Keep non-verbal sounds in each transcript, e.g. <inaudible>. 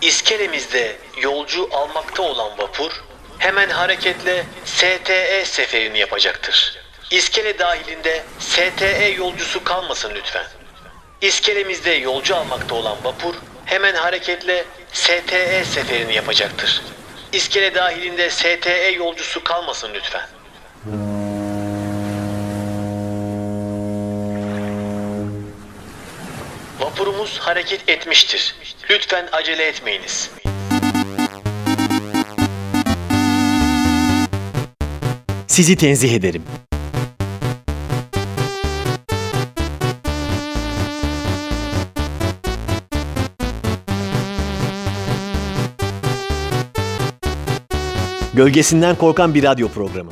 İskelemizde yolcu almakta olan vapur hemen hareketle STE seferini yapacaktır. İskele dahilinde STE yolcusu kalmasın lütfen. İskelemizde yolcu almakta olan vapur hemen hareketle STE seferini yapacaktır. İskele dahilinde STE yolcusu kalmasın lütfen. Vapurumuz hareket etmiştir. Lütfen acele etmeyiniz. Sizi tenzih ederim. Gölgesinden korkan bir radyo programı.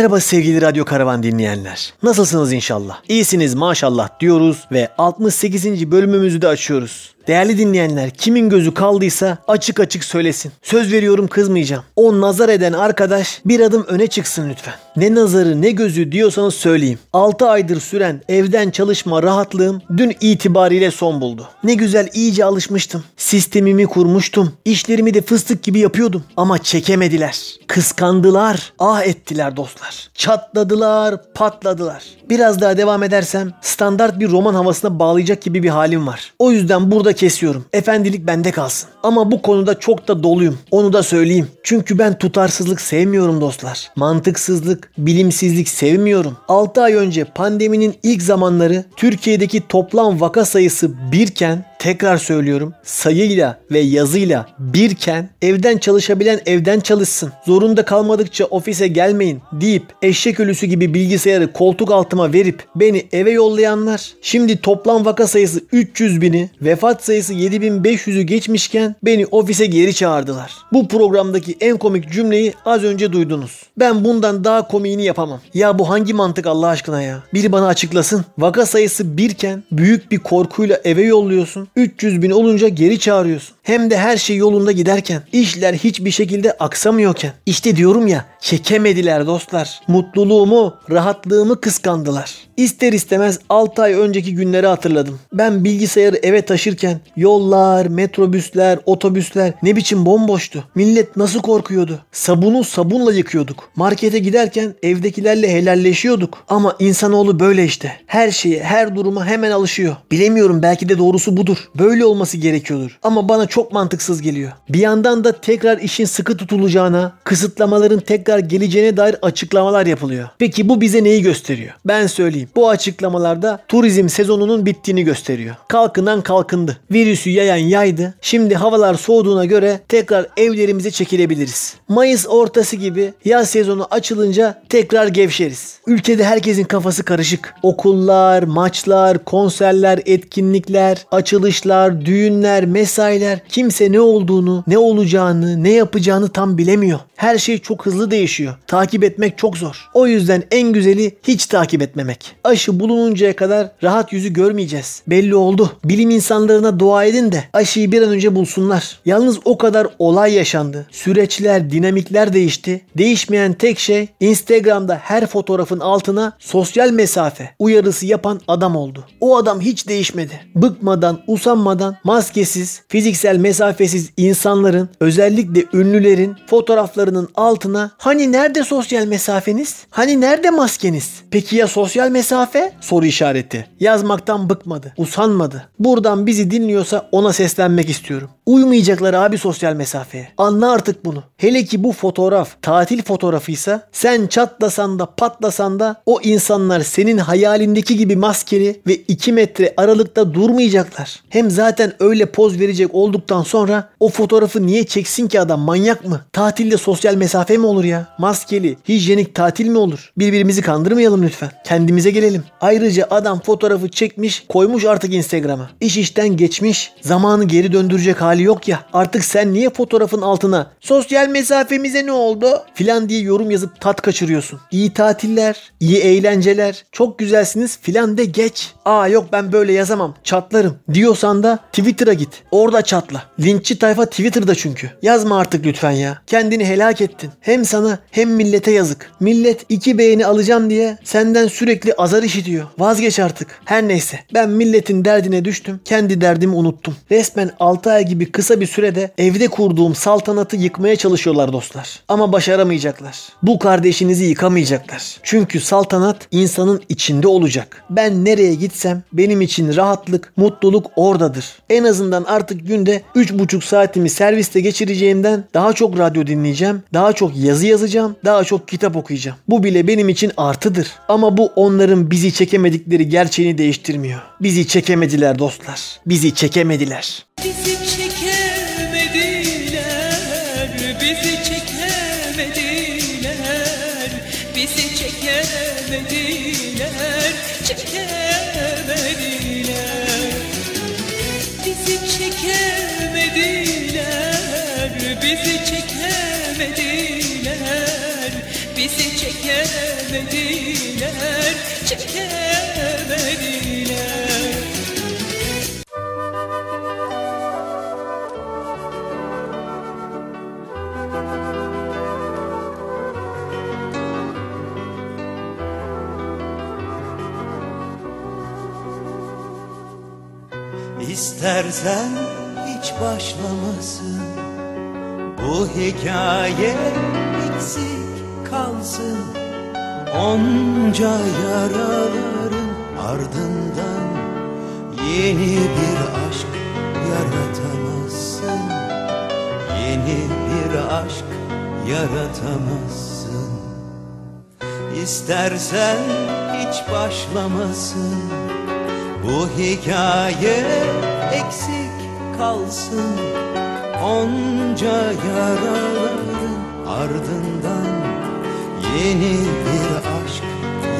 Merhaba sevgili Radyo Karavan dinleyenler. Nasılsınız inşallah? İyisiniz maşallah diyoruz ve 68. bölümümüzü de açıyoruz. Değerli dinleyenler kimin gözü kaldıysa açık açık söylesin. Söz veriyorum kızmayacağım. O nazar eden arkadaş bir adım öne çıksın lütfen. Ne nazarı ne gözü diyorsanız söyleyeyim. 6 aydır süren evden çalışma rahatlığım dün itibariyle son buldu. Ne güzel iyice alışmıştım. Sistemimi kurmuştum. İşlerimi de fıstık gibi yapıyordum. Ama çekemediler. Kıskandılar. Ah ettiler dostlar. Çatladılar, patladılar. Biraz daha devam edersem standart bir roman havasına bağlayacak gibi bir halim var. O yüzden burada kesiyorum. Efendilik bende kalsın. Ama bu konuda çok da doluyum. Onu da söyleyeyim. Çünkü ben tutarsızlık sevmiyorum dostlar. Mantıksızlık, bilimsizlik sevmiyorum. 6 ay önce pandeminin ilk zamanları Türkiye'deki toplam vaka sayısı birken tekrar söylüyorum sayıyla ve yazıyla birken evden çalışabilen evden çalışsın. Zorunda kalmadıkça ofise gelmeyin deyip eşek ölüsü gibi bilgisayarı koltuk altıma verip beni eve yollayanlar şimdi toplam vaka sayısı 300 bini vefat sayısı 7500'ü geçmişken beni ofise geri çağırdılar. Bu programdaki en komik cümleyi az önce duydunuz. Ben bundan daha komiğini yapamam. Ya bu hangi mantık Allah aşkına ya? Biri bana açıklasın. Vaka sayısı birken büyük bir korkuyla eve yolluyorsun. 300 bin olunca geri çağırıyorsun. Hem de her şey yolunda giderken, işler hiçbir şekilde aksamıyorken. İşte diyorum ya, çekemediler dostlar. Mutluluğumu, rahatlığımı kıskandılar. İster istemez 6 ay önceki günleri hatırladım. Ben bilgisayarı eve taşırken yollar, metrobüsler, otobüsler ne biçim bomboştu. Millet nasıl korkuyordu. Sabunu sabunla yıkıyorduk. Markete giderken evdekilerle helalleşiyorduk. Ama insanoğlu böyle işte. Her şeye, her duruma hemen alışıyor. Bilemiyorum belki de doğrusu budur. Böyle olması gerekiyordur. Ama bana çok mantıksız geliyor. Bir yandan da tekrar işin sıkı tutulacağına, kısıtlamaların tekrar geleceğine dair açıklamalar yapılıyor. Peki bu bize neyi gösteriyor? Ben söyleyeyim. Bu açıklamalarda turizm sezonunun bittiğini gösteriyor. Kalkınan kalkındı. Virüsü yayan yaydı. Şimdi havalar soğuduğuna göre tekrar evlerimize çekilebiliriz. Mayıs ortası gibi yaz sezonu açılınca tekrar gevşeriz. Ülkede herkesin kafası karışık. Okullar, maçlar, konserler, etkinlikler, açılışlar, düğünler, mesailer kimse ne olduğunu, ne olacağını, ne yapacağını tam bilemiyor. Her şey çok hızlı değişiyor. Takip etmek çok zor. O yüzden en güzeli hiç takip etmemek. Aşı bulununcaya kadar rahat yüzü görmeyeceğiz. Belli oldu. Bilim insanlarına dua edin de aşıyı bir an önce bulsunlar. Yalnız o kadar olay yaşandı. Süreçler, dinamikler değişti. Değişmeyen tek şey Instagram'da her fotoğrafın altına sosyal mesafe uyarısı yapan adam oldu. O adam hiç değişmedi. Bıkmadan, usanmadan maskesiz, fiziksel mesafesiz insanların özellikle ünlülerin fotoğraflarının altına hani nerede sosyal mesafeniz? Hani nerede maskeniz? Peki ya sosyal mesafe? Soru işareti. Yazmaktan bıkmadı, usanmadı. Buradan bizi dinliyorsa ona seslenmek istiyorum. Uymayacaklar abi sosyal mesafeye. Anla artık bunu. Hele ki bu fotoğraf tatil fotoğrafıysa sen çatlasan da patlasan da o insanlar senin hayalindeki gibi maskeli ve 2 metre aralıkta durmayacaklar. Hem zaten öyle poz verecek olduktan sonra o fotoğrafı niye çeksin ki adam manyak mı? Tatilde sosyal mesafe mi olur ya? Maskeli, hijyenik tatil mi olur? Birbirimizi kandırmayalım lütfen. Kendimize gelelim. Ayrıca adam fotoğrafı çekmiş koymuş artık Instagram'a. İş işten geçmiş. Zamanı geri döndürecek hali yok ya. Artık sen niye fotoğrafın altına sosyal mesafemize ne oldu filan diye yorum yazıp tat kaçırıyorsun. İyi tatiller, iyi eğlenceler, çok güzelsiniz filan de geç. Aa yok ben böyle yazamam çatlarım diyorsan da Twitter'a git. Orada çatla. Linççi tayfa Twitter'da çünkü. Yazma artık lütfen ya. Kendini helak ettin. Hem sana hem millete yazık. Millet iki beğeni alacağım diye senden sürekli azar işitiyor. Vazgeç artık. Her neyse ben milletin derdine düştüm. Kendi derdimi unuttum. Resmen 6 ay gibi kısa bir sürede evde kurduğum saltanatı yıkmaya çalışıyorlar dostlar. Ama başaramayacaklar. Bu kardeşinizi yıkamayacaklar. Çünkü saltanat insanın içinde olacak. Ben nereye gitsem benim için rahatlık, mutluluk oradadır. En azından artık günde 3,5 saatimi serviste geçireceğimden daha çok radyo dinleyeceğim, daha çok yazı yazacağım, daha çok kitap okuyacağım. Bu bile benim için artıdır. Ama bu onların bizi çekemedikleri gerçeğini değiştirmiyor. Bizi çekemediler dostlar. Bizi çekemediler. Bizi çekemediler, çekemediler, çekemediler. İstersen hiç başlamasın Bu hikaye eksik kalsın Onca yaraların ardından Yeni bir aşk yaratamazsın. Yeni bir aşk yaratamazsın. İstersen hiç başlamasın. Bu hikaye eksik kalsın. Onca yaraların ardından Yeni bir aşk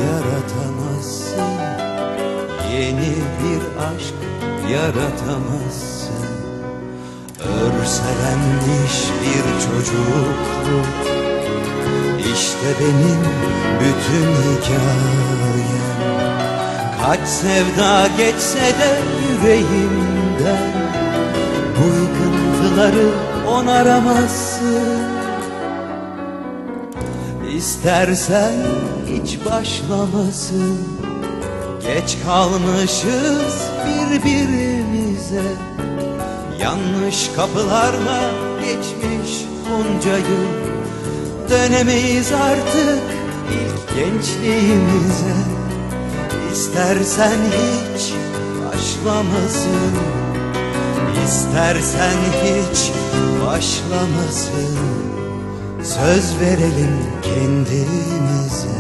yaratamazsın. Yeni bir aşk yaratamazsın. Örselenmiş bir çocukluk. İşte benim bütün hikayem. Kaç sevda geçse de yüreğimden Bu yıkıntıları onaramazsın İstersen hiç başlamasın. Geç kalmışız birbirimize. Yanlış kapılarla geçmiş bunca yıl Dönemeyiz artık ilk gençliğimize. İstersen hiç başlamasın. İstersen hiç başlamasın Söz verelim kendimize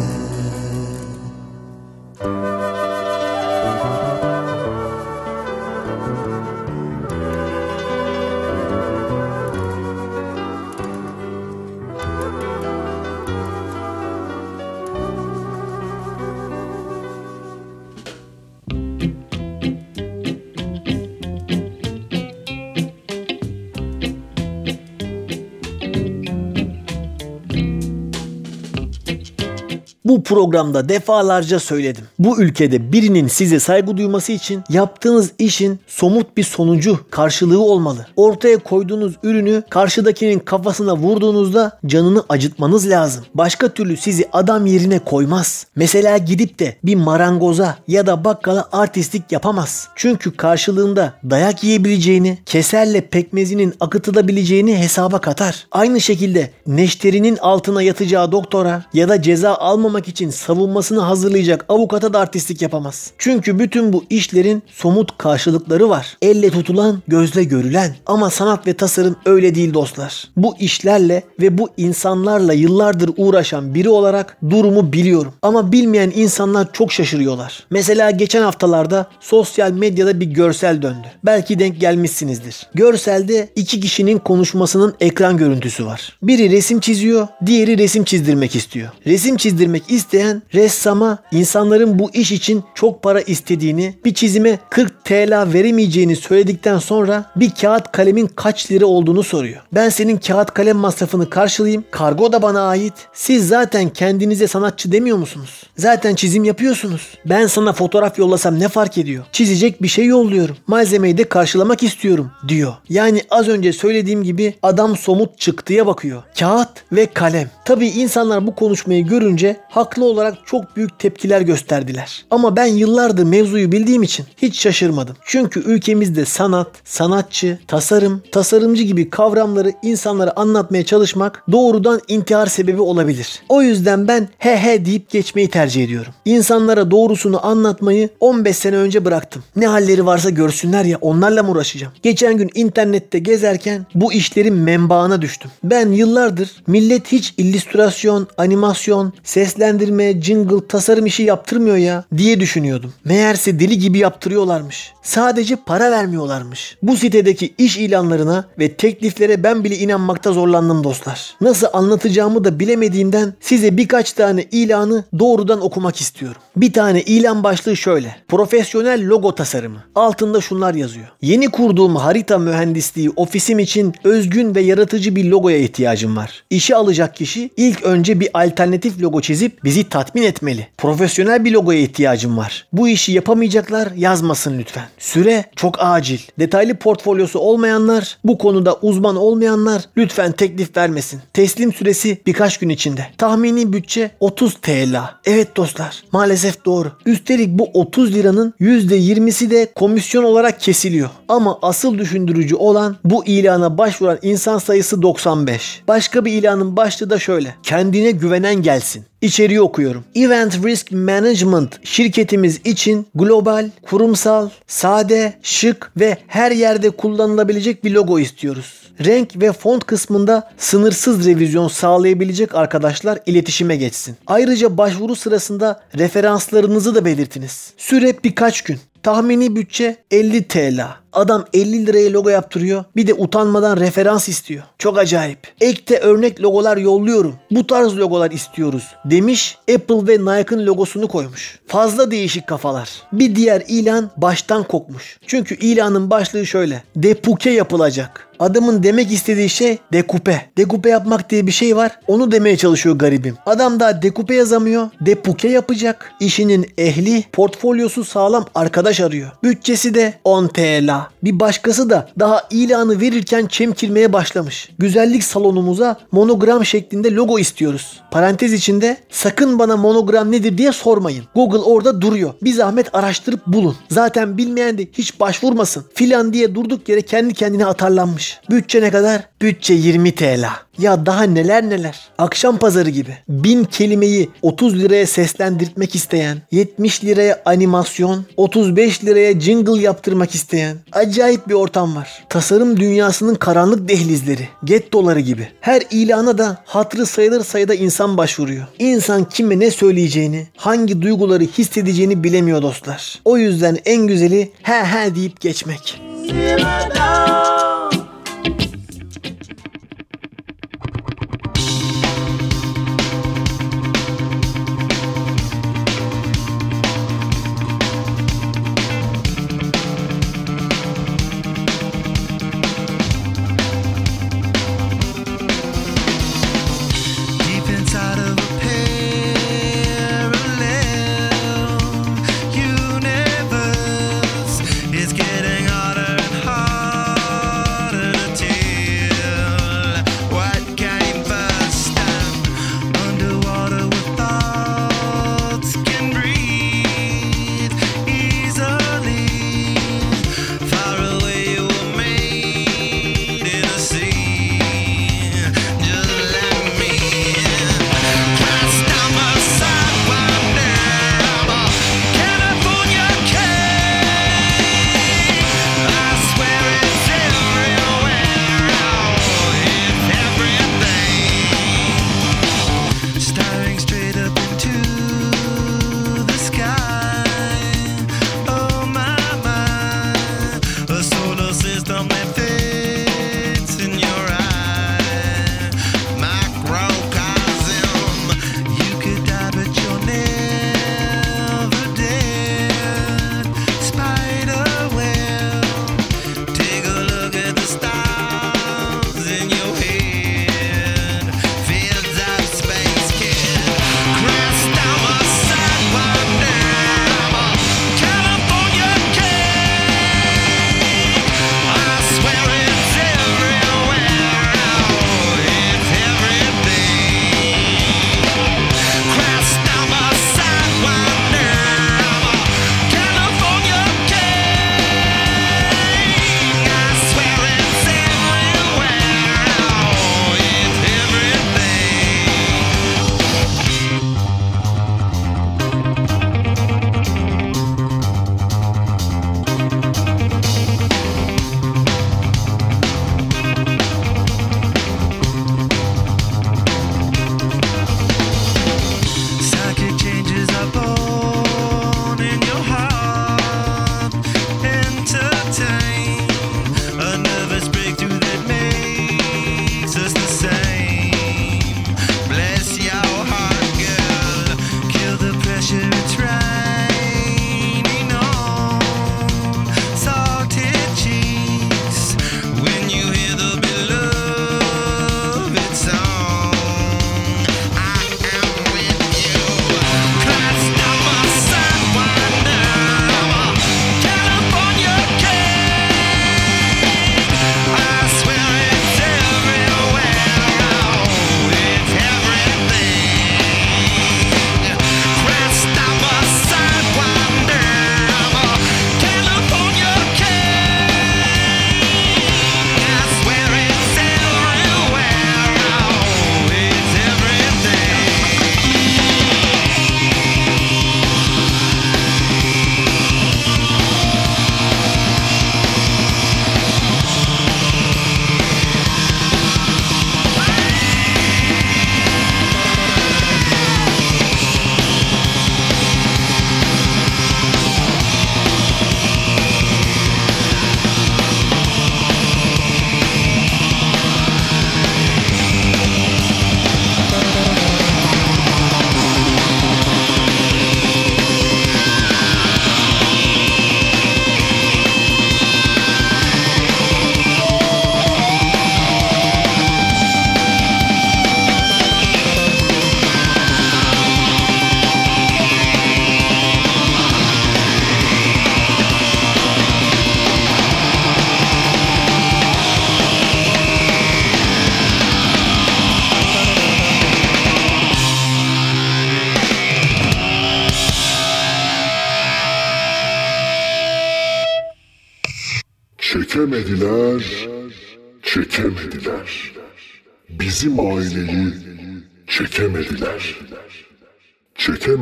Bu programda defalarca söyledim. Bu ülkede birinin size saygı duyması için yaptığınız işin somut bir sonucu, karşılığı olmalı. Ortaya koyduğunuz ürünü karşıdakinin kafasına vurduğunuzda canını acıtmanız lazım. Başka türlü sizi adam yerine koymaz. Mesela gidip de bir marangoza ya da bakkala artistlik yapamaz. Çünkü karşılığında dayak yiyebileceğini, keserle pekmezinin akıtılabileceğini hesaba katar. Aynı şekilde neşterinin altına yatacağı doktora ya da ceza almamak için savunmasını hazırlayacak avukata da artistlik yapamaz. Çünkü bütün bu işlerin somut karşılıkları var. Elle tutulan, gözle görülen. Ama sanat ve tasarım öyle değil dostlar. Bu işlerle ve bu insanlarla yıllardır uğraşan biri olarak durumu biliyorum. Ama bilmeyen insanlar çok şaşırıyorlar. Mesela geçen haftalarda sosyal medyada bir görsel döndü. Belki denk gelmişsinizdir. Görselde iki kişinin konuşmasının ekran görüntüsü var. Biri resim çiziyor, diğeri resim çizdirmek istiyor. Resim çizdirmek isteyen ressama insanların bu iş için çok para istediğini, bir çizime 40 TL veremeyeceğini söyledikten sonra bir kağıt kalemin kaç lira olduğunu soruyor. Ben senin kağıt kalem masrafını karşılayayım. Kargo da bana ait. Siz zaten kendinize sanatçı demiyor musunuz? Zaten çizim yapıyorsunuz. Ben sana fotoğraf yollasam ne fark ediyor? Çizecek bir şey yolluyorum. Malzemeyi de karşılamak istiyorum diyor. Yani az önce söylediğim gibi adam somut çıktıya bakıyor. Kağıt ve kalem. Tabii insanlar bu konuşmayı görünce haklı olarak çok büyük tepkiler gösterdiler. Ama ben yıllardır mevzuyu bildiğim için hiç şaşırmadım. Çünkü ülkemizde sanat, sanatçı, tasarım, tasarımcı gibi kavramları insanlara anlatmaya çalışmak doğrudan intihar sebebi olabilir. O yüzden ben he he deyip geçmeyi tercih ediyorum. İnsanlara doğrusunu anlatmayı 15 sene önce bıraktım. Ne halleri varsa görsünler ya onlarla mı uğraşacağım? Geçen gün internette gezerken bu işlerin menbaına düştüm. Ben yıllardır millet hiç illüstrasyon, animasyon, seslendirme, jingle, tasarım işi yaptırmıyor ya diye düşünüyordum. Meğerse deli gibi yaptırıyorlarmış. Sadece para vermiyorlarmış. Bu sitedeki iş ilanlarına ve tekliflere ben bile inanmakta zorlandım dostlar. Nasıl anlatacağımı da bilemediğimden size birkaç tane ilanı doğrudan okumak istiyorum. Bir tane ilan başlığı şöyle. Profesyonel logo tasarımı. Altında şunlar yazıyor. Yeni kurduğum harita mühendisliği ofisim için özgün ve yaratıcı bir logoya ihtiyacım var. İşe alacak kişi ilk önce bir alternatif logo çizip bizi tatmin etmeli. Profesyonel bir logoya ihtiyacım var. Bu işi yapamayacaklar yazmasın lütfen. Süre çok acil. Detaylı portfolyosu olmayanlar, bu konuda uzman olmayanlar lütfen teklif vermesin. Teslim süresi birkaç gün içinde. Tahmini bütçe 30 TL. Evet dostlar maalesef doğru. Üstelik bu 30 liranın %20'si de komisyon olarak kesiliyor. Ama asıl düşündürücü olan bu ilana başvuran insan sayısı 95. Başka bir ilanın başlığı da şöyle. Kendine güvenen gelsin. İçeriği okuyorum. Event Risk Management şirketimiz için global, kurumsal, sade, şık ve her yerde kullanılabilecek bir logo istiyoruz. Renk ve font kısmında sınırsız revizyon sağlayabilecek arkadaşlar iletişime geçsin. Ayrıca başvuru sırasında referanslarınızı da belirtiniz. Süre birkaç gün. Tahmini bütçe 50 TL. Adam 50 liraya logo yaptırıyor. Bir de utanmadan referans istiyor. Çok acayip. Ekte örnek logolar yolluyorum. Bu tarz logolar istiyoruz demiş. Apple ve Nike'ın logosunu koymuş. Fazla değişik kafalar. Bir diğer ilan baştan kokmuş. Çünkü ilanın başlığı şöyle. Depuke yapılacak. Adamın demek istediği şey dekupe. Dekupe yapmak diye bir şey var. Onu demeye çalışıyor garibim. Adam daha dekupe yazamıyor. Depuke yapacak. İşinin ehli, portfolyosu sağlam arkadaş arıyor. Bütçesi de 10 TL. Bir başkası da daha ilanı verirken çemkirmeye başlamış. Güzellik salonumuza monogram şeklinde logo istiyoruz. Parantez içinde sakın bana monogram nedir diye sormayın. Google orada duruyor. Bir zahmet araştırıp bulun. Zaten bilmeyen de hiç başvurmasın. Filan diye durduk yere kendi kendine atarlanmış. Bütçe ne kadar? Bütçe 20 TL. Ya daha neler neler. Akşam pazarı gibi. 1000 kelimeyi 30 liraya seslendirtmek isteyen, 70 liraya animasyon, 35 liraya jingle yaptırmak isteyen. Acayip bir ortam var. Tasarım dünyasının karanlık dehlizleri. Gettoları gibi. Her ilana da hatrı sayılır sayıda insan başvuruyor. İnsan kime ne söyleyeceğini, hangi duyguları hissedeceğini bilemiyor dostlar. O yüzden en güzeli he he deyip geçmek. Deep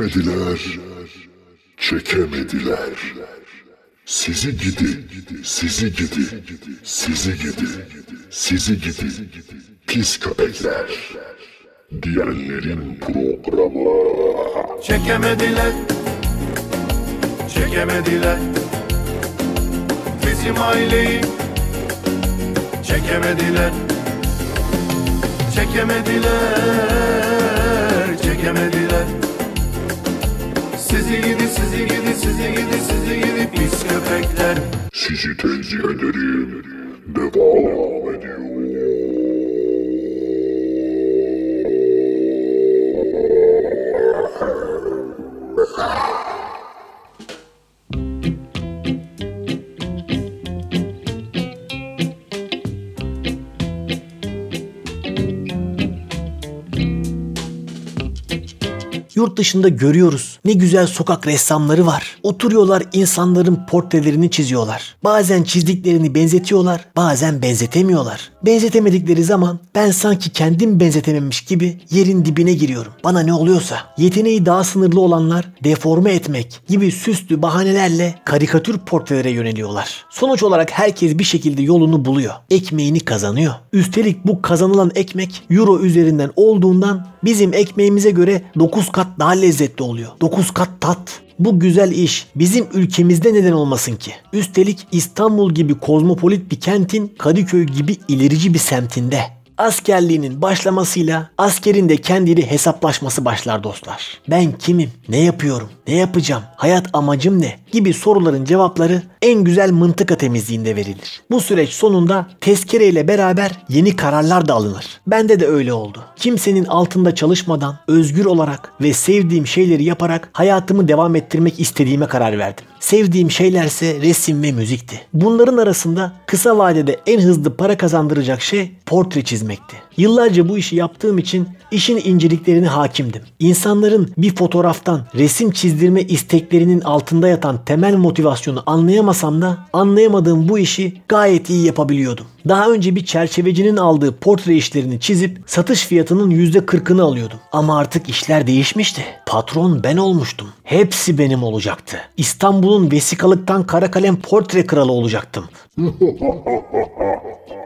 Çekemediler, çekemediler. Sizi gidi, sizi gidi, sizi gidi, sizi gidi. Pis köpekler. Diyenlerin programı. Çekemediler Çekemediler Bizim aileyi Çekemediler Çekemediler Çekemediler Sizi gidi sizi gidi sizi gidi sizi gidi pis köpekler Sizi tenzih ederim. Devam Yurt dışında görüyoruz. Ne güzel sokak ressamları var. Oturuyorlar insanların portrelerini çiziyorlar. Bazen çizdiklerini benzetiyorlar, bazen benzetemiyorlar. Benzetemedikleri zaman ben sanki kendim benzetememiş gibi yerin dibine giriyorum. Bana ne oluyorsa. Yeteneği daha sınırlı olanlar deforme etmek gibi süslü bahanelerle karikatür portrelere yöneliyorlar. Sonuç olarak herkes bir şekilde yolunu buluyor. Ekmeğini kazanıyor. Üstelik bu kazanılan ekmek euro üzerinden olduğundan bizim ekmeğimize göre 9 kat daha lezzetli oluyor. 9 kat tat. Bu güzel iş bizim ülkemizde neden olmasın ki? Üstelik İstanbul gibi kozmopolit bir kentin Kadıköy gibi ilerici bir semtinde. Askerliğinin başlamasıyla askerin de kendiyle hesaplaşması başlar dostlar. Ben kimim? Ne yapıyorum? Ne yapacağım? Hayat amacım ne? Gibi soruların cevapları en güzel mıntıka temizliğinde verilir. Bu süreç sonunda tezkereyle beraber yeni kararlar da alınır. Bende de öyle oldu. Kimsenin altında çalışmadan özgür olarak ve sevdiğim şeyleri yaparak hayatımı devam ettirmek istediğime karar verdim. Sevdiğim şeylerse resim ve müzikti. Bunların arasında kısa vadede en hızlı para kazandıracak şey portre çizmekti. Yıllarca bu işi yaptığım için işin inceliklerine hakimdim. İnsanların bir fotoğraftan resim çizdirme isteklerinin altında yatan temel motivasyonu anlayamasam da anlayamadığım bu işi gayet iyi yapabiliyordum. Daha önce bir çerçevecinin aldığı portre işlerini çizip satış fiyatının %40'ını alıyordum. Ama artık işler değişmişti. Patron ben olmuştum. Hepsi benim olacaktı. İstanbul'un vesikalıktan kara kalem portre kralı olacaktım. <laughs>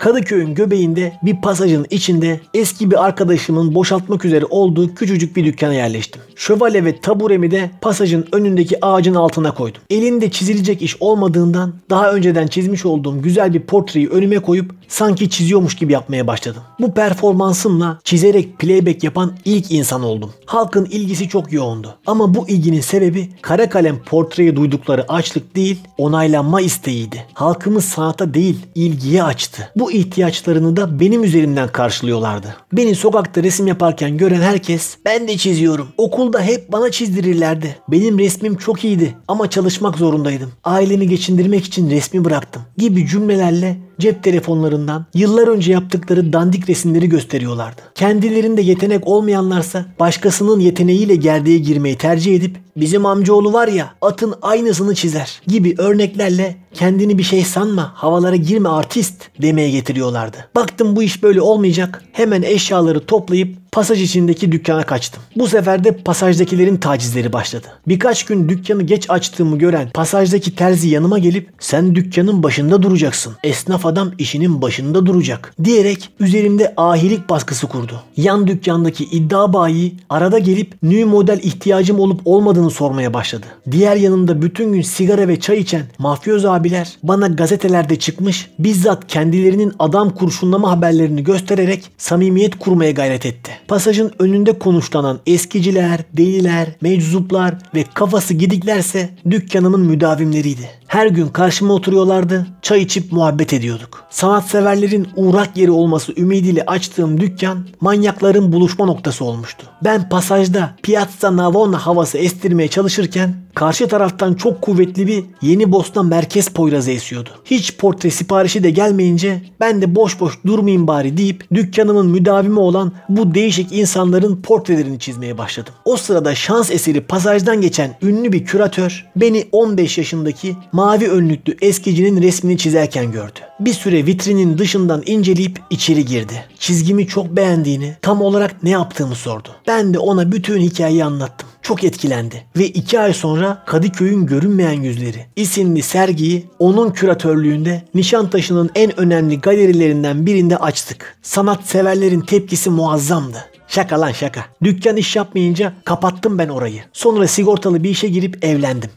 Kadıköy'ün göbeğinde bir pasajın içinde eski bir arkadaşımın boşaltmak üzere olduğu küçücük bir dükkana yerleştim. Şövalye ve taburemi de pasajın önündeki ağacın altına koydum. Elinde çizilecek iş olmadığından daha önceden çizmiş olduğum güzel bir portreyi önüme koyup sanki çiziyormuş gibi yapmaya başladım. Bu performansımla çizerek playback yapan ilk insan oldum. Halkın ilgisi çok yoğundu. Ama bu ilginin sebebi kara kalem portreye duydukları açlık değil, onaylanma isteğiydi. Halkımız sanata değil, ilgiye açtı. Bu ihtiyaçlarını da benim üzerimden karşılıyorlardı. Beni sokakta resim yaparken gören herkes ben de çiziyorum. Okulda hep bana çizdirirlerdi. Benim resmim çok iyiydi ama çalışmak zorundaydım. Ailemi geçindirmek için resmi bıraktım gibi cümlelerle cep telefonlarından yıllar önce yaptıkları dandik resimleri gösteriyorlardı. Kendilerinde yetenek olmayanlarsa başkasının yeteneğiyle gerdeğe girmeyi tercih edip bizim amcaoğlu var ya atın aynısını çizer gibi örneklerle kendini bir şey sanma havalara girme artist demeye getiriyorlardı. Baktım bu iş böyle olmayacak hemen eşyaları toplayıp pasaj içindeki dükkana kaçtım. Bu sefer de pasajdakilerin tacizleri başladı. Birkaç gün dükkanı geç açtığımı gören pasajdaki terzi yanıma gelip sen dükkanın başında duracaksın. Esnaf adam işinin başında duracak diyerek üzerimde ahilik baskısı kurdu. Yan dükkandaki iddia bayi arada gelip new model ihtiyacım olup olmadığını sormaya başladı. Diğer yanında bütün gün sigara ve çay içen mafyoz abiler bana gazetelerde çıkmış bizzat kendilerinin adam kurşunlama haberlerini göstererek samimiyet kurmaya gayret etti. Pasajın önünde konuşlanan eskiciler, deliler, meczuplar ve kafası gidiklerse dükkanımın müdavimleriydi. Her gün karşıma oturuyorlardı, çay içip muhabbet ediyorduk. Sanatseverlerin uğrak yeri olması ümidiyle açtığım dükkan manyakların buluşma noktası olmuştu. Ben pasajda Piazza Navona havası estirmeye çalışırken karşı taraftan çok kuvvetli bir yeni Bosna merkez poyrazı esiyordu. Hiç portre siparişi de gelmeyince ben de boş boş durmayayım bari deyip dükkanımın müdavimi olan bu değişik insanların portrelerini çizmeye başladım. O sırada şans eseri pasajdan geçen ünlü bir küratör beni 15 yaşındaki mavi önlüklü eskicinin resmini çizerken gördü. Bir süre vitrinin dışından inceleyip içeri girdi. Çizgimi çok beğendiğini, tam olarak ne yaptığımı sordu. Ben de ona bütün hikayeyi anlattım. Çok etkilendi ve iki ay sonra Kadıköy'ün Görünmeyen Yüzleri isimli sergiyi onun küratörlüğünde Nişantaşı'nın en önemli galerilerinden birinde açtık. Sanatseverlerin tepkisi muazzamdı. Şaka lan şaka. Dükkan iş yapmayınca kapattım ben orayı. Sonra sigortalı bir işe girip evlendim.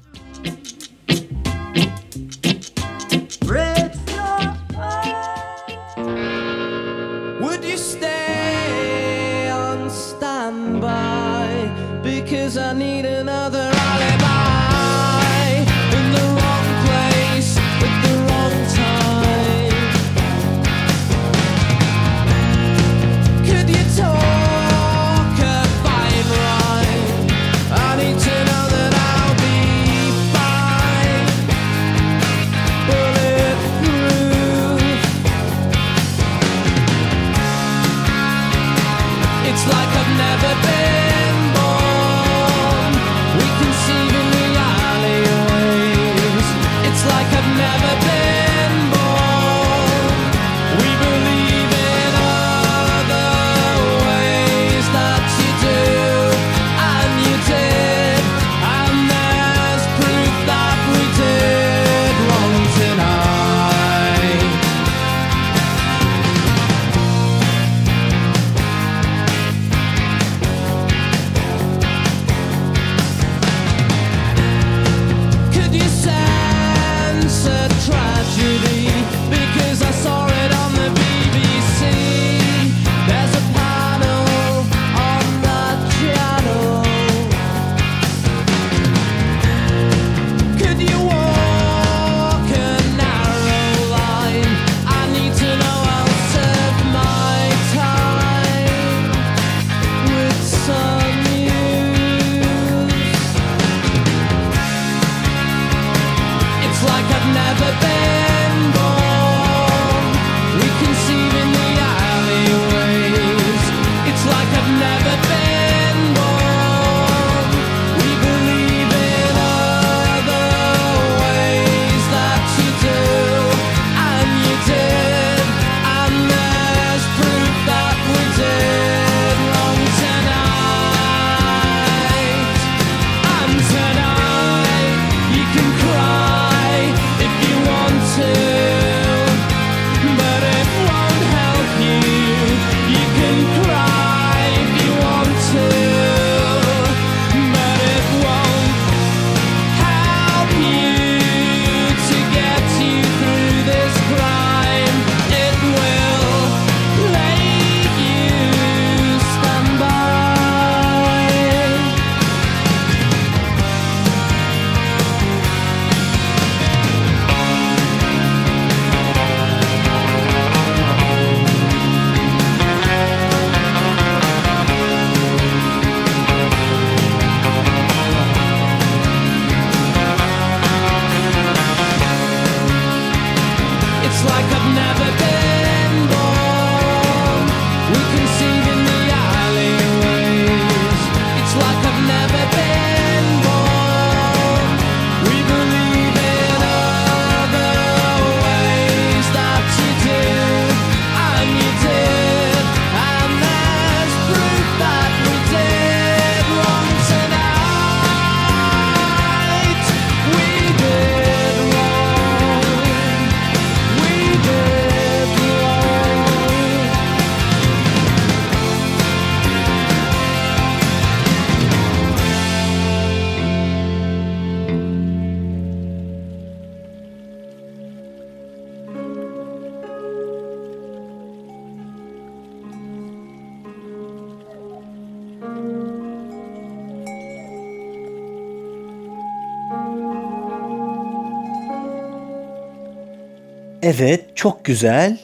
I need another Evet, çok güzel.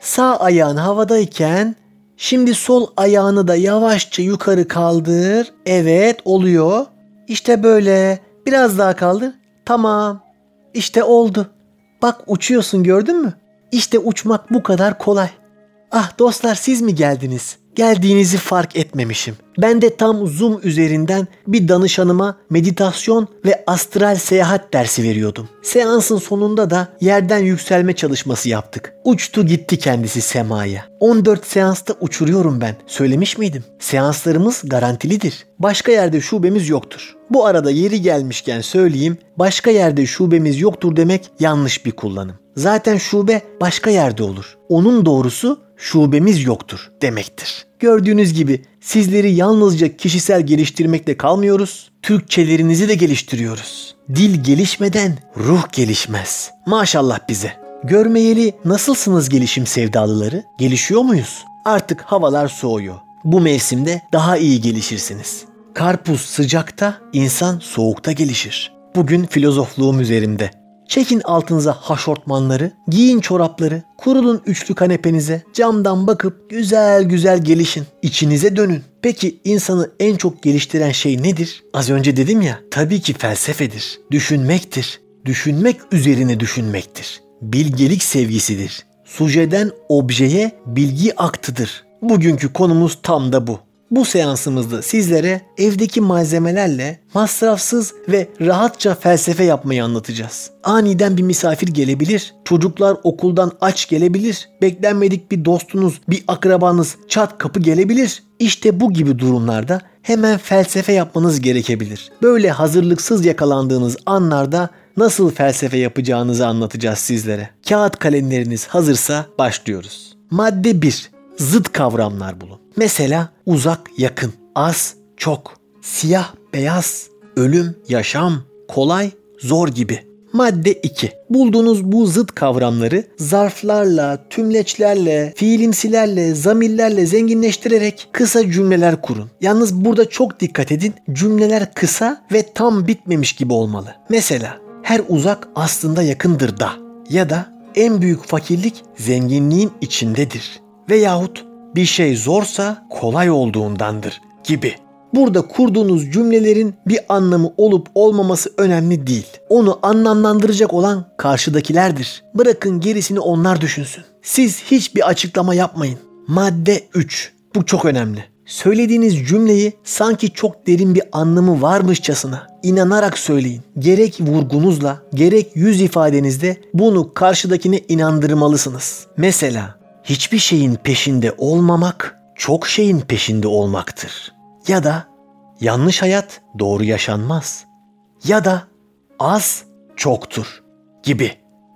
Sağ ayağın havadayken şimdi sol ayağını da yavaşça yukarı kaldır. Evet, oluyor. İşte böyle. Biraz daha kaldır. Tamam. İşte oldu. Bak uçuyorsun gördün mü? İşte uçmak bu kadar kolay. Ah dostlar siz mi geldiniz? Geldiğinizi fark etmemişim. Ben de tam Zoom üzerinden bir danışanıma meditasyon ve astral seyahat dersi veriyordum. Seansın sonunda da yerden yükselme çalışması yaptık. Uçtu gitti kendisi semaya. 14 seansta uçuruyorum ben. Söylemiş miydim? Seanslarımız garantilidir. Başka yerde şubemiz yoktur. Bu arada yeri gelmişken söyleyeyim, başka yerde şubemiz yoktur demek yanlış bir kullanım. Zaten şube başka yerde olur. Onun doğrusu şubemiz yoktur demektir. Gördüğünüz gibi sizleri yalnızca kişisel geliştirmekle kalmıyoruz, Türkçelerinizi de geliştiriyoruz. Dil gelişmeden ruh gelişmez. Maşallah bize. Görmeyeli nasılsınız gelişim sevdalıları? Gelişiyor muyuz? Artık havalar soğuyor. Bu mevsimde daha iyi gelişirsiniz. Karpuz sıcakta, insan soğukta gelişir. Bugün filozofluğum üzerimde. Çekin altınıza haşortmanları, giyin çorapları, kurulun üçlü kanepenize, camdan bakıp güzel güzel gelişin. İçinize dönün. Peki insanı en çok geliştiren şey nedir? Az önce dedim ya, tabii ki felsefedir. Düşünmektir. Düşünmek üzerine düşünmektir. Bilgelik sevgisidir. Sujeden objeye bilgi aktıdır. Bugünkü konumuz tam da bu. Bu seansımızda sizlere evdeki malzemelerle masrafsız ve rahatça felsefe yapmayı anlatacağız. Aniden bir misafir gelebilir, çocuklar okuldan aç gelebilir, beklenmedik bir dostunuz, bir akrabanız çat kapı gelebilir. İşte bu gibi durumlarda hemen felsefe yapmanız gerekebilir. Böyle hazırlıksız yakalandığınız anlarda nasıl felsefe yapacağınızı anlatacağız sizlere. Kağıt kalemleriniz hazırsa başlıyoruz. Madde 1. Zıt kavramlar bulun. Mesela uzak, yakın, az, çok, siyah, beyaz, ölüm, yaşam, kolay, zor gibi. Madde 2. Bulduğunuz bu zıt kavramları zarflarla, tümleçlerle, fiilimsilerle, zamirlerle zenginleştirerek kısa cümleler kurun. Yalnız burada çok dikkat edin. Cümleler kısa ve tam bitmemiş gibi olmalı. Mesela her uzak aslında yakındır da ya da en büyük fakirlik zenginliğin içindedir veyahut bir şey zorsa kolay olduğundandır gibi. Burada kurduğunuz cümlelerin bir anlamı olup olmaması önemli değil. Onu anlamlandıracak olan karşıdakilerdir. Bırakın gerisini onlar düşünsün. Siz hiçbir açıklama yapmayın. Madde 3. Bu çok önemli. Söylediğiniz cümleyi sanki çok derin bir anlamı varmışçasına inanarak söyleyin. Gerek vurgunuzla, gerek yüz ifadenizde bunu karşıdakine inandırmalısınız. Mesela hiçbir şeyin peşinde olmamak çok şeyin peşinde olmaktır. Ya da yanlış hayat doğru yaşanmaz. Ya da az çoktur gibi.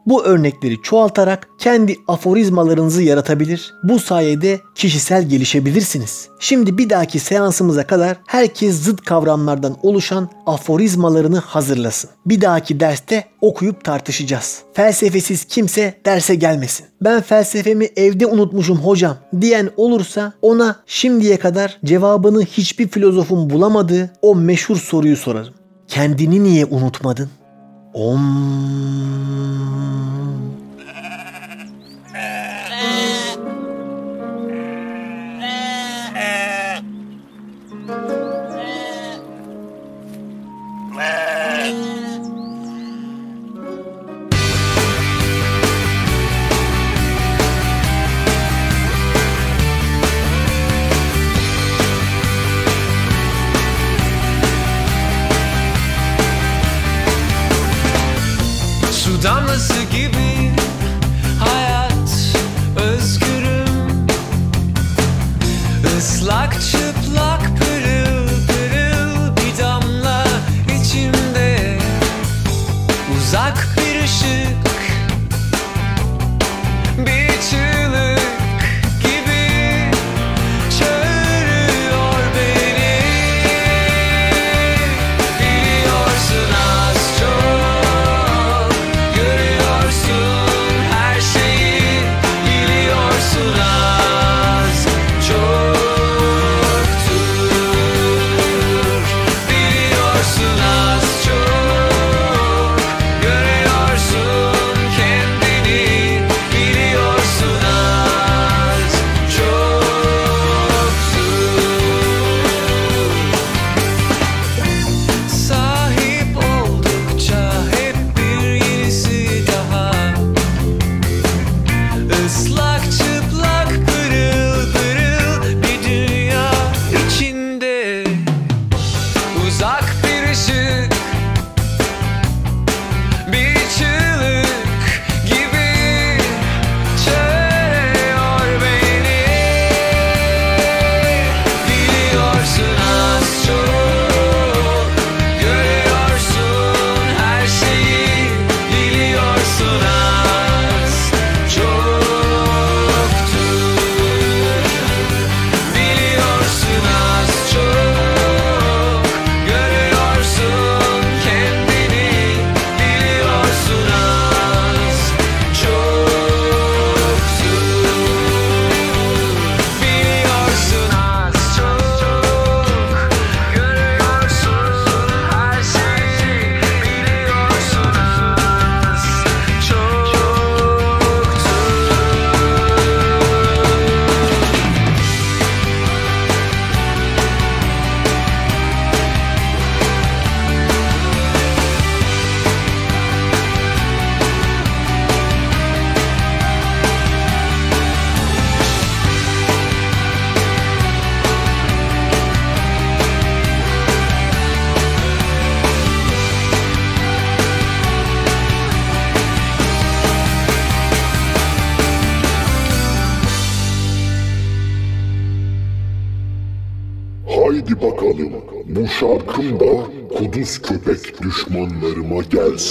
Bu örnekleri çoğaltarak kendi aforizmalarınızı yaratabilir. Bu sayede kişisel gelişebilirsiniz. Şimdi bir dahaki seansımıza kadar herkes zıt kavramlardan oluşan aforizmalarını hazırlasın. Bir dahaki derste okuyup tartışacağız. Felsefesiz kimse derse gelmesin. Ben felsefemi evde unutmuşum hocam diyen olursa ona şimdiye kadar cevabını hiçbir filozofun bulamadığı o meşhur soruyu sorarım. Kendini niye unutmadın? Om. done the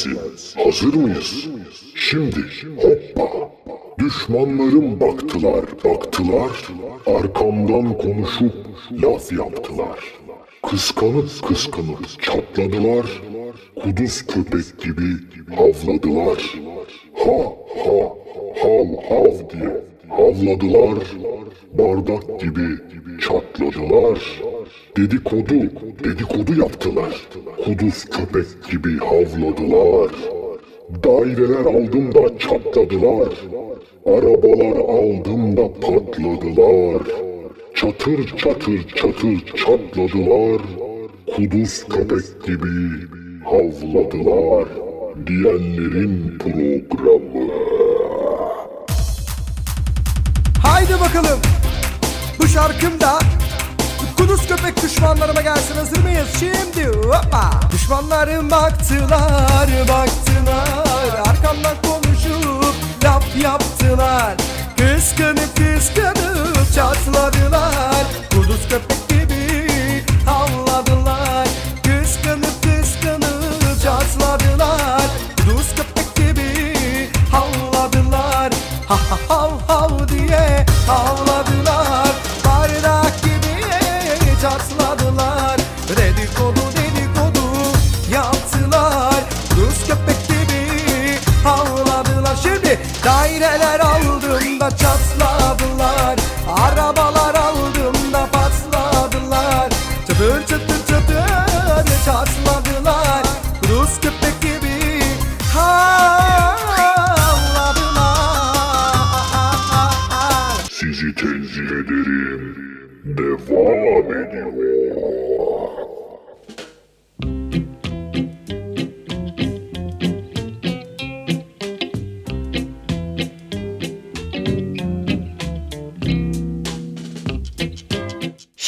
gelsin. Hazır mıyız? Şimdi hoppa. Düşmanlarım baktılar, baktılar. Arkamdan konuşup laf yaptılar. Kıskanıp kıskanıp çatladılar. Kuduz köpek gibi havladılar. Ha ha hav hav diye havladılar. Bardak gibi çatladılar. Dedikodu, dedikodu yaptılar. Kuduz köpek gibi havladılar. Daireler aldım da çatladılar. Arabalar aldım da patladılar. Çatır çatır çatır çatladılar. Kuduz köpek gibi havladılar. Diyenlerin programı. Haydi bakalım. Bu şarkımda Kuduz köpek düşmanlarıma gelsin. Hazır mıyız? Şimdi hoppa. Düşmanlarım baktılar baktılar. Arkamdan konuşup laf yaptılar. Kıskanıp kıskanıp çatladılar. Kuduz köpek gibi havladılar. Kıskanıp kıskanıp çatladılar. Kuduz köpek gibi havladılar. Ha ha hav hav diye havladılar çatladılar Arabalar aldım da patladılar Çatır çatır çatır çatladılar Rus köpek gibi havladılar Sizi tenzih ederim. Devam ediyor.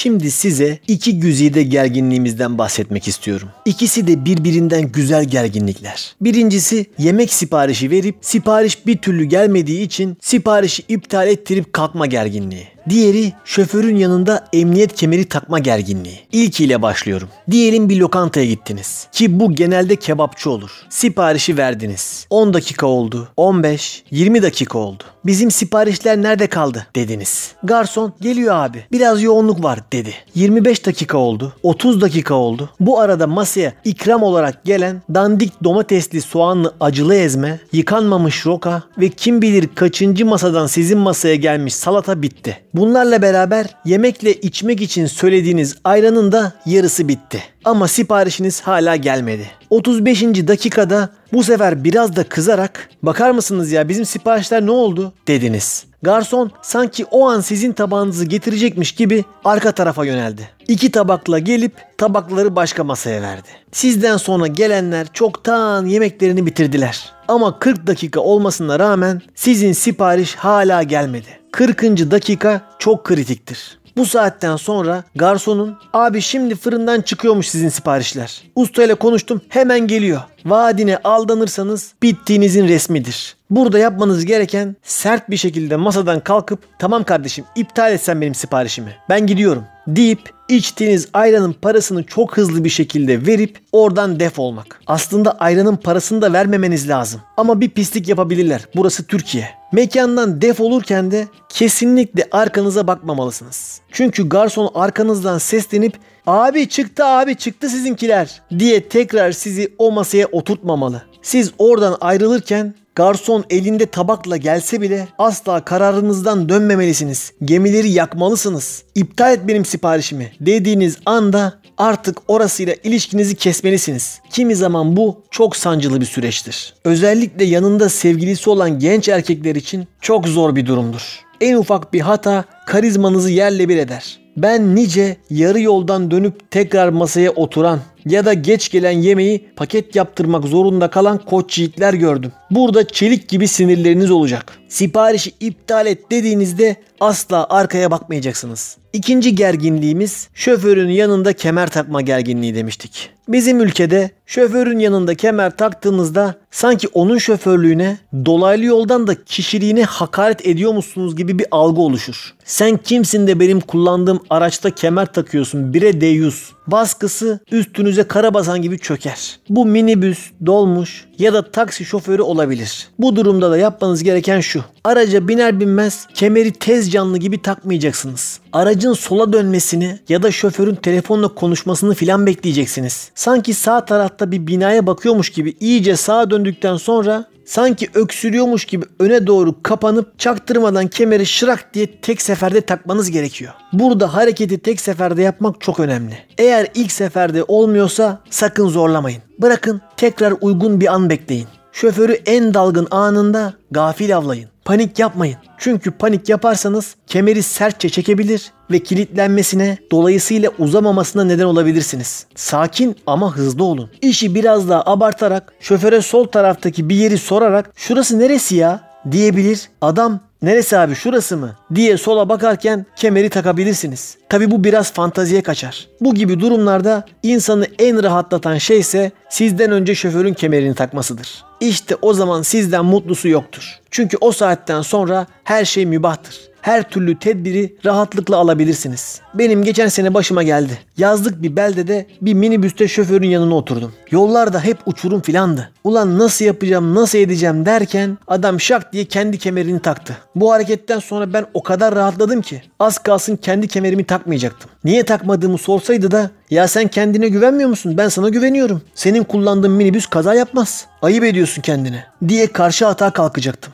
Şimdi size iki güzide gerginliğimizden bahsetmek istiyorum. İkisi de birbirinden güzel gerginlikler. Birincisi yemek siparişi verip sipariş bir türlü gelmediği için siparişi iptal ettirip kalkma gerginliği. Diğeri şoförün yanında emniyet kemeri takma gerginliği. İlkiyle başlıyorum. Diyelim bir lokantaya gittiniz. Ki bu genelde kebapçı olur. Siparişi verdiniz. 10 dakika oldu. 15, 20 dakika oldu. Bizim siparişler nerede kaldı dediniz. Garson geliyor abi. Biraz yoğunluk var dedi. 25 dakika oldu. 30 dakika oldu. Bu arada masaya ikram olarak gelen dandik domatesli soğanlı acılı ezme, yıkanmamış roka ve kim bilir kaçıncı masadan sizin masaya gelmiş salata bitti. Bunlarla beraber yemekle içmek için söylediğiniz ayranın da yarısı bitti. Ama siparişiniz hala gelmedi. 35. dakikada bu sefer biraz da kızarak bakar mısınız ya bizim siparişler ne oldu dediniz. Garson sanki o an sizin tabağınızı getirecekmiş gibi arka tarafa yöneldi. İki tabakla gelip tabakları başka masaya verdi. Sizden sonra gelenler çoktan yemeklerini bitirdiler. Ama 40 dakika olmasına rağmen sizin sipariş hala gelmedi. 40. dakika çok kritiktir. Bu saatten sonra garsonun abi şimdi fırından çıkıyormuş sizin siparişler. Ustayla konuştum hemen geliyor. Vaadine aldanırsanız bittiğinizin resmidir. Burada yapmanız gereken sert bir şekilde masadan kalkıp tamam kardeşim iptal etsen benim siparişimi. Ben gidiyorum deyip içtiğiniz ayranın parasını çok hızlı bir şekilde verip oradan def olmak. Aslında ayranın parasını da vermemeniz lazım. Ama bir pislik yapabilirler. Burası Türkiye. Mekandan def olurken de kesinlikle arkanıza bakmamalısınız. Çünkü garson arkanızdan seslenip abi çıktı abi çıktı sizinkiler diye tekrar sizi o masaya oturtmamalı. Siz oradan ayrılırken Garson elinde tabakla gelse bile asla kararınızdan dönmemelisiniz. Gemileri yakmalısınız. İptal et benim siparişimi dediğiniz anda artık orasıyla ilişkinizi kesmelisiniz. Kimi zaman bu çok sancılı bir süreçtir. Özellikle yanında sevgilisi olan genç erkekler için çok zor bir durumdur. En ufak bir hata karizmanızı yerle bir eder. Ben nice yarı yoldan dönüp tekrar masaya oturan ya da geç gelen yemeği paket yaptırmak zorunda kalan koç yiğitler gördüm. Burada çelik gibi sinirleriniz olacak. Siparişi iptal et dediğinizde asla arkaya bakmayacaksınız. İkinci gerginliğimiz şoförün yanında kemer takma gerginliği demiştik. Bizim ülkede şoförün yanında kemer taktığınızda sanki onun şoförlüğüne dolaylı yoldan da kişiliğine hakaret ediyormuşsunuz gibi bir algı oluşur. Sen kimsin de benim kullandığım araçta kemer takıyorsun bire deyus Baskısı üstünüze karabasan gibi çöker. Bu minibüs, dolmuş ya da taksi şoförü olabilir. Bu durumda da yapmanız gereken şu. Araca biner binmez kemeri tez canlı gibi takmayacaksınız. Aracın sola dönmesini ya da şoförün telefonla konuşmasını filan bekleyeceksiniz. Sanki sağ tarafta bir binaya bakıyormuş gibi iyice sağa döndükten sonra sanki öksürüyormuş gibi öne doğru kapanıp çaktırmadan kemeri şırak diye tek seferde takmanız gerekiyor. Burada hareketi tek seferde yapmak çok önemli. Eğer ilk seferde olmuyorsa sakın zorlamayın. Bırakın tekrar uygun bir an bekleyin. Şoförü en dalgın anında gafil avlayın. Panik yapmayın. Çünkü panik yaparsanız kemeri sertçe çekebilir ve kilitlenmesine dolayısıyla uzamamasına neden olabilirsiniz. Sakin ama hızlı olun. İşi biraz daha abartarak şoföre sol taraftaki bir yeri sorarak şurası neresi ya diyebilir. Adam neresi abi şurası mı diye sola bakarken kemeri takabilirsiniz. Tabi bu biraz fantaziye kaçar. Bu gibi durumlarda insanı en rahatlatan şey ise sizden önce şoförün kemerini takmasıdır. İşte o zaman sizden mutlusu yoktur. Çünkü o saatten sonra her şey mübahtır her türlü tedbiri rahatlıkla alabilirsiniz. Benim geçen sene başıma geldi. Yazlık bir beldede bir minibüste şoförün yanına oturdum. Yollarda hep uçurum filandı. Ulan nasıl yapacağım, nasıl edeceğim derken adam şak diye kendi kemerini taktı. Bu hareketten sonra ben o kadar rahatladım ki az kalsın kendi kemerimi takmayacaktım. Niye takmadığımı sorsaydı da ya sen kendine güvenmiyor musun? Ben sana güveniyorum. Senin kullandığın minibüs kaza yapmaz. Ayıp ediyorsun kendine diye karşı hata kalkacaktım.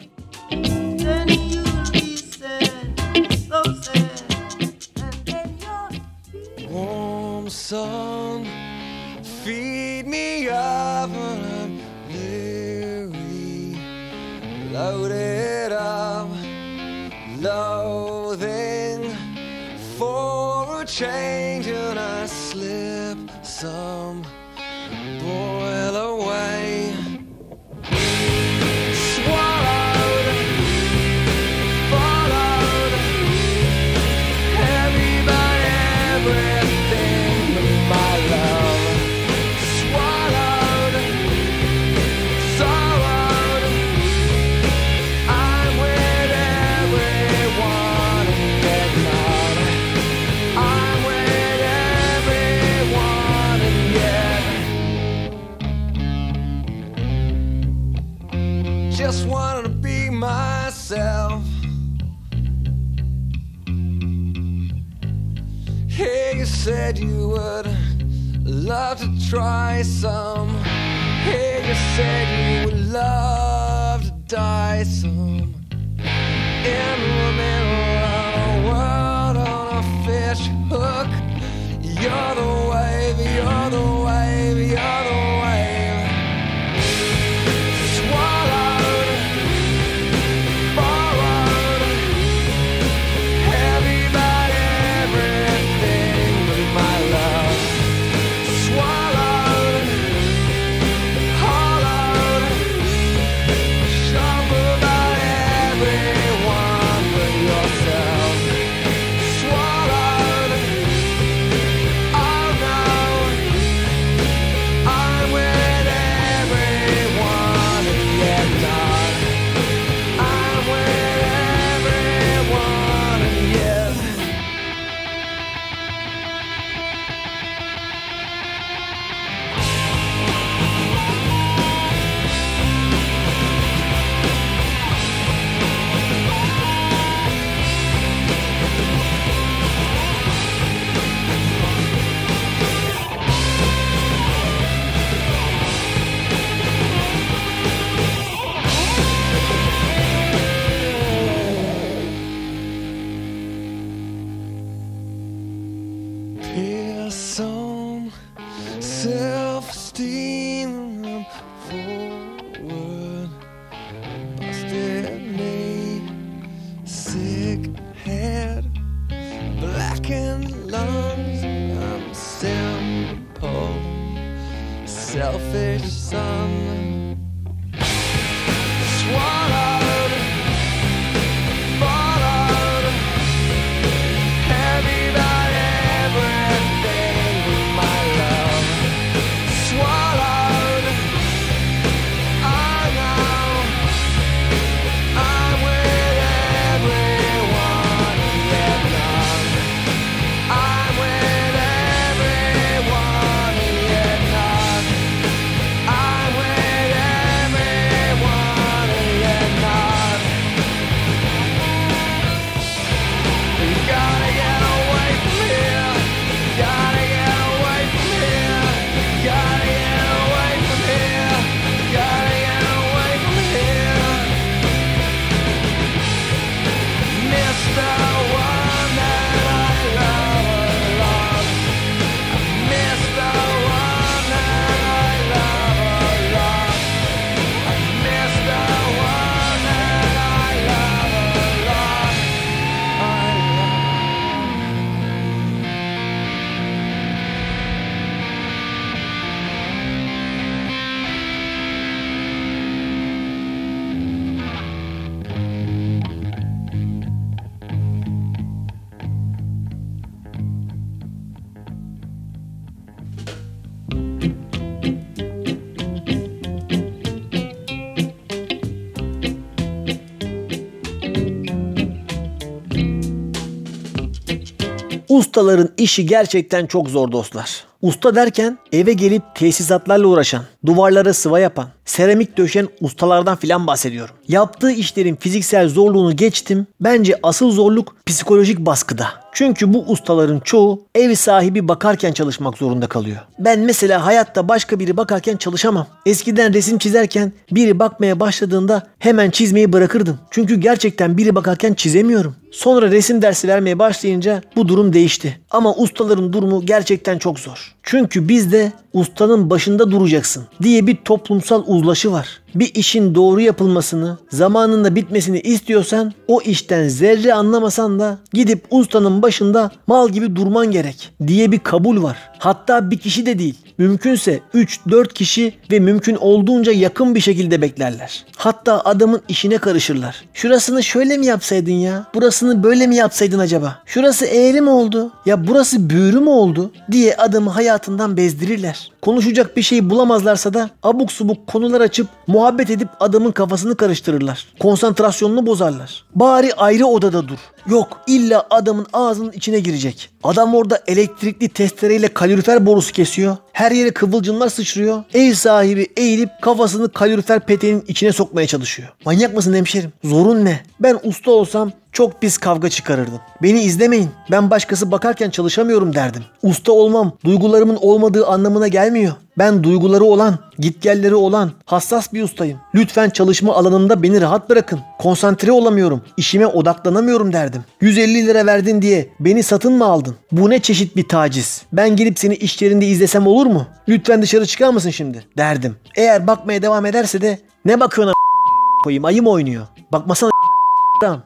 Feed me up when I'm weary. Load it up, loathing for a change, and I slip some Hey, you said you would love to try some. Hey, you said you would love to die some. In the middle of the world on a fish hook. You're the wave, you're the selfish son. Ustaların işi gerçekten çok zor dostlar. Usta derken eve gelip tesisatlarla uğraşan, duvarlara sıva yapan, seramik döşen ustalardan filan bahsediyorum. Yaptığı işlerin fiziksel zorluğunu geçtim. Bence asıl zorluk psikolojik baskıda. Çünkü bu ustaların çoğu ev sahibi bakarken çalışmak zorunda kalıyor. Ben mesela hayatta başka biri bakarken çalışamam. Eskiden resim çizerken biri bakmaya başladığında hemen çizmeyi bırakırdım. Çünkü gerçekten biri bakarken çizemiyorum. Sonra resim dersi vermeye başlayınca bu durum değişti. Ama ustaların durumu gerçekten çok zor. Çünkü bizde ustanın başında duracaksın diye bir toplumsal uzlaşı var. Bir işin doğru yapılmasını, zamanında bitmesini istiyorsan o işten zerre anlamasan da gidip ustanın başında mal gibi durman gerek diye bir kabul var. Hatta bir kişi de değil. Mümkünse 3-4 kişi ve mümkün olduğunca yakın bir şekilde beklerler. Hatta adamın işine karışırlar. Şurasını şöyle mi yapsaydın ya? Burasını böyle mi yapsaydın acaba? Şurası eğri mi oldu? Ya burası büğrü mü oldu? diye adamı hayatından bezdirirler. Konuşacak bir şey bulamazlarsa da abuk subuk konular açıp muhabbet edip adamın kafasını karıştırırlar. Konsantrasyonunu bozarlar. Bari ayrı odada dur. Yok illa adamın ağzının içine girecek. Adam orada elektrikli testereyle kalorifer borusu kesiyor. Her yere kıvılcımlar sıçrıyor. Ev sahibi eğilip kafasını kalorifer peteğinin içine sokmaya çalışıyor. Manyak mısın hemşerim? Zorun ne? Ben usta olsam çok pis kavga çıkarırdım. Beni izlemeyin. Ben başkası bakarken çalışamıyorum derdim. Usta olmam duygularımın olmadığı anlamına gelmiyor. Ben duyguları olan, gitgelleri olan, hassas bir ustayım. Lütfen çalışma alanımda beni rahat bırakın. Konsantre olamıyorum. İşime odaklanamıyorum derdim. 150 lira verdin diye beni satın mı aldın? Bu ne çeşit bir taciz? Ben gelip seni iş yerinde izlesem olur mu? Lütfen dışarı çıkar mısın şimdi? Derdim. Eğer bakmaya devam ederse de ne bakıyorsun a- koyayım ayı mı oynuyor? Bakmasana Tamam.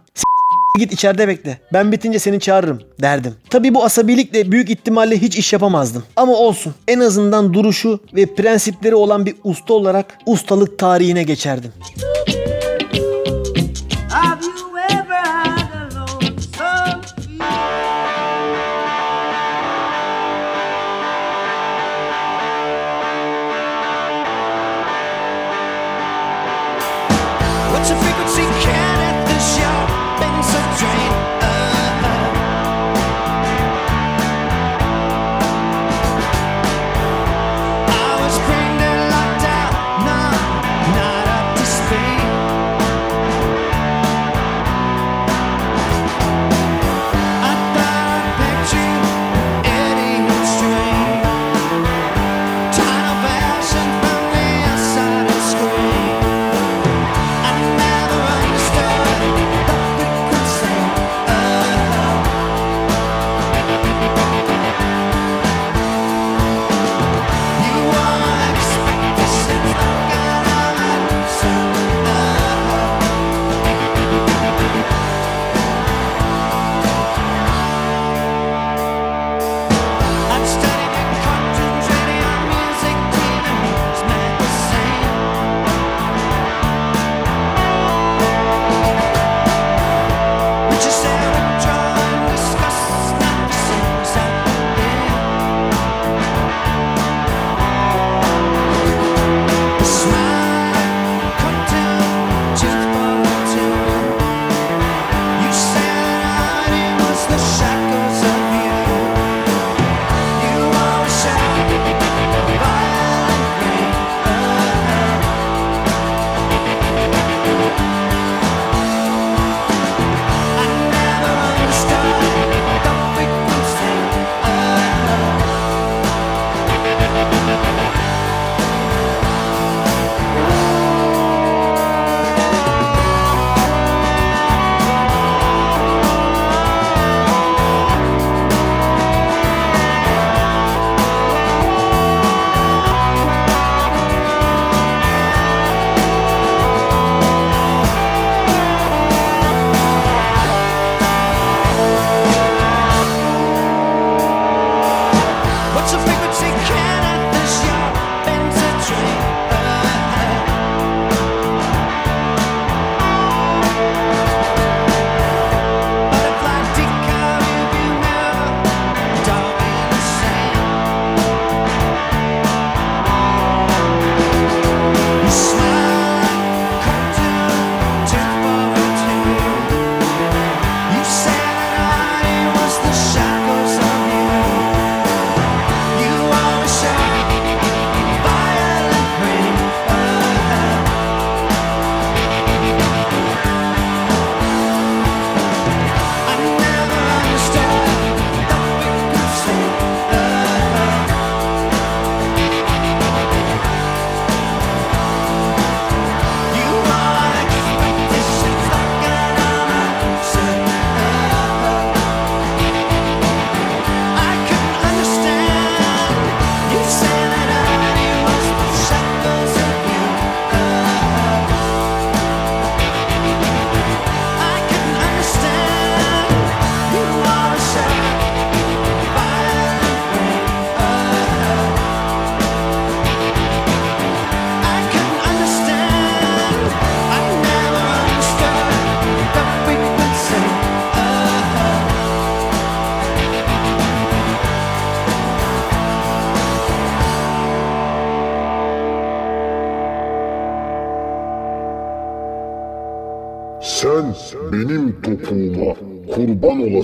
Git içeride bekle. Ben bitince seni çağırırım derdim. Tabi bu asabilikle büyük ihtimalle hiç iş yapamazdım. Ama olsun. En azından duruşu ve prensipleri olan bir usta olarak ustalık tarihine geçerdim.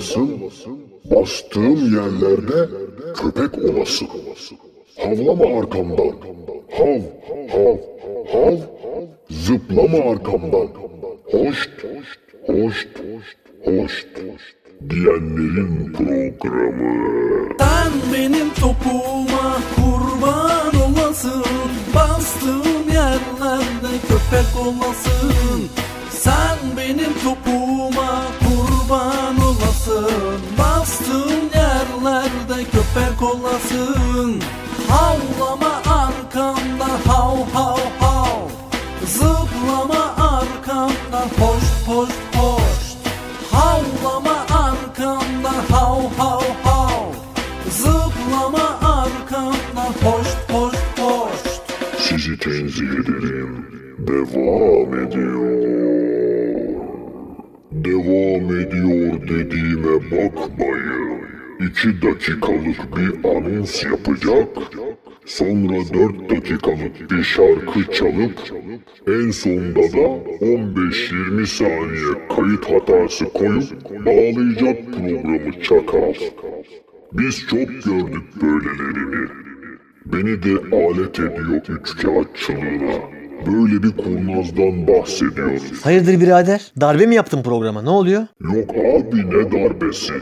Olasın, bastığım yerlerde köpek olasın. Havlama arkamdan, hav, hav, hav, zıplama arkamdan. Hoşt, hoşt, hoşt, diyenlerin programı. Çalıp en sonda da 15-20 saniye kayıt hatası koyup bağlayacak programı çakal. Biz çok gördük böylelerini. Beni de alet ediyor üçkağıtçılığına. Böyle bir kurnazdan bahsediyoruz. Hayırdır birader? Darbe mi yaptın programa? Ne oluyor? Yok abi ne darbesi.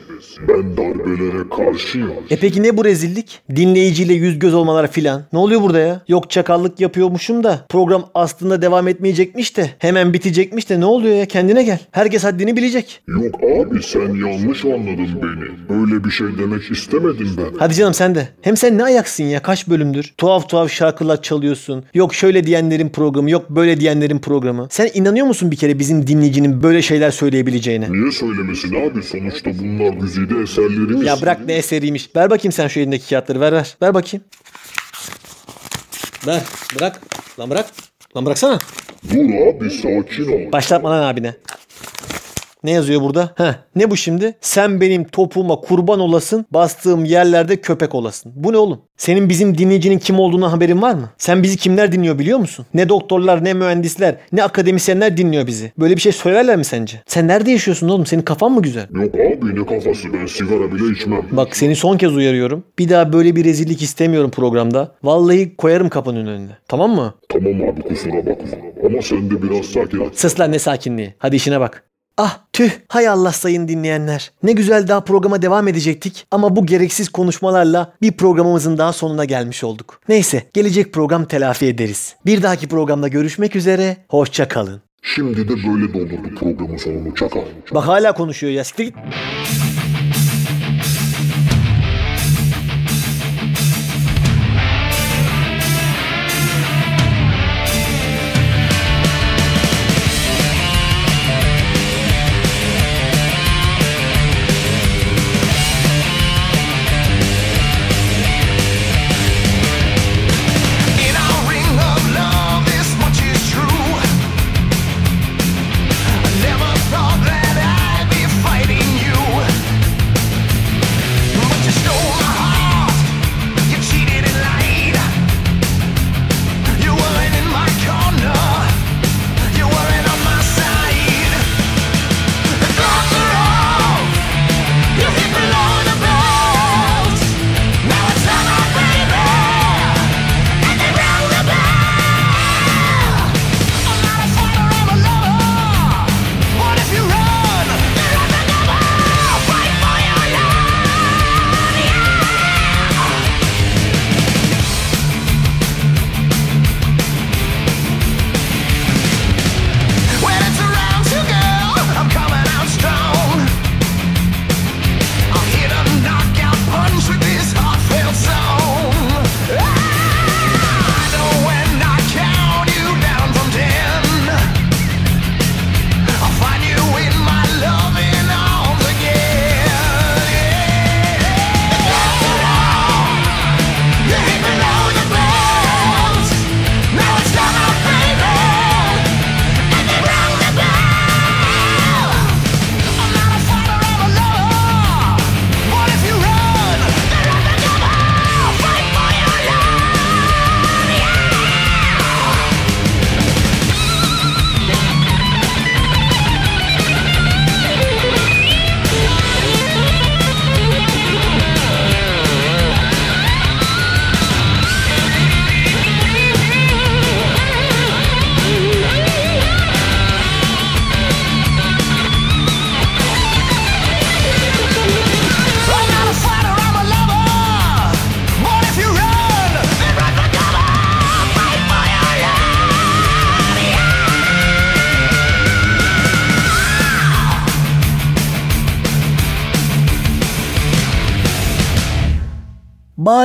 Ben darbelere karşıyım. E peki ne bu rezillik? Dinleyiciyle yüz göz olmalar filan. Ne oluyor burada ya? Yok çakallık yapıyormuşum da program aslında devam etmeyecekmiş de hemen bitecekmiş de ne oluyor ya? Kendine gel. Herkes haddini bilecek. Yok abi sen yanlış anladın beni. Öyle bir şey demek istemedim ben. Hadi canım sen de. Hem sen ne ayaksın ya? Kaç bölümdür? Tuhaf tuhaf şarkılar çalıyorsun. Yok şöyle diyenlerin programı, yok böyle diyenlerin programı. Sen inanıyor musun bir kere bizim dinleyicinin böyle şeyler söyleyebileceğine? Niye söylemesin abi? Sonuçta bunlar güzide eserlerimiz. Ya bırak ne eseriymiş. Ver bakayım sen şu elindeki kağıtları ver ver. Ver bakayım. Ver bırak. Lan bırak. Lan bıraksana. Dur abi sakin ol. Başlatma lan abine. Ne yazıyor burada? Heh, ne bu şimdi? Sen benim topuğuma kurban olasın, bastığım yerlerde köpek olasın. Bu ne oğlum? Senin bizim dinleyicinin kim olduğuna haberin var mı? Sen bizi kimler dinliyor biliyor musun? Ne doktorlar, ne mühendisler, ne akademisyenler dinliyor bizi. Böyle bir şey söylerler mi sence? Sen nerede yaşıyorsun oğlum? Senin kafan mı güzel? Yok abi ne kafası ben sigara bile içmem. Bak seni son kez uyarıyorum. Bir daha böyle bir rezillik istemiyorum programda. Vallahi koyarım kapının önüne. Tamam mı? Tamam abi kusura bakma. Ama sen de biraz sakin ol. Sus lan ne sakinliği. Hadi işine bak. Ah tüh hay Allah sayın dinleyenler. Ne güzel daha programa devam edecektik ama bu gereksiz konuşmalarla bir programımızın daha sonuna gelmiş olduk. Neyse gelecek program telafi ederiz. Bir dahaki programda görüşmek üzere. Hoşça kalın. Şimdi de böyle doldurdu programın sonunu çakal. Bak hala konuşuyor ya. Siktir git.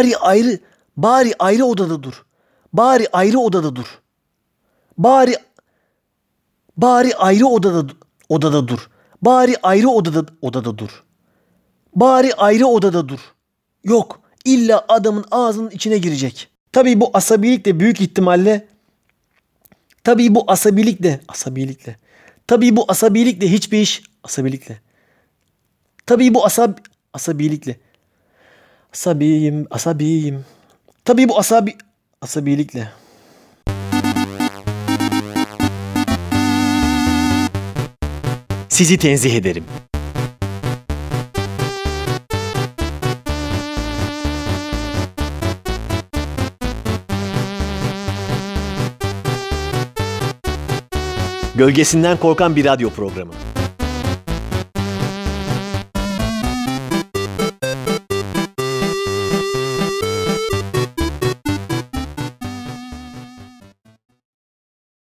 Bari ayrı, bari ayrı odada dur. Bari ayrı odada dur. Bari bari ayrı odada odada dur. Bari ayrı odada odada dur. Bari ayrı odada dur. Yok, illa adamın ağzının içine girecek. Tabii bu asabilik de büyük ihtimalle Tabii bu asabilikle, asabilikle. Tabii bu asabilikle hiçbir iş asabilikle. Tabii bu asab asabilikle. Asabiyim, asabiyim. Tabii bu asabi asabilikle. Sizi tenzih ederim. Gölgesinden korkan bir radyo programı.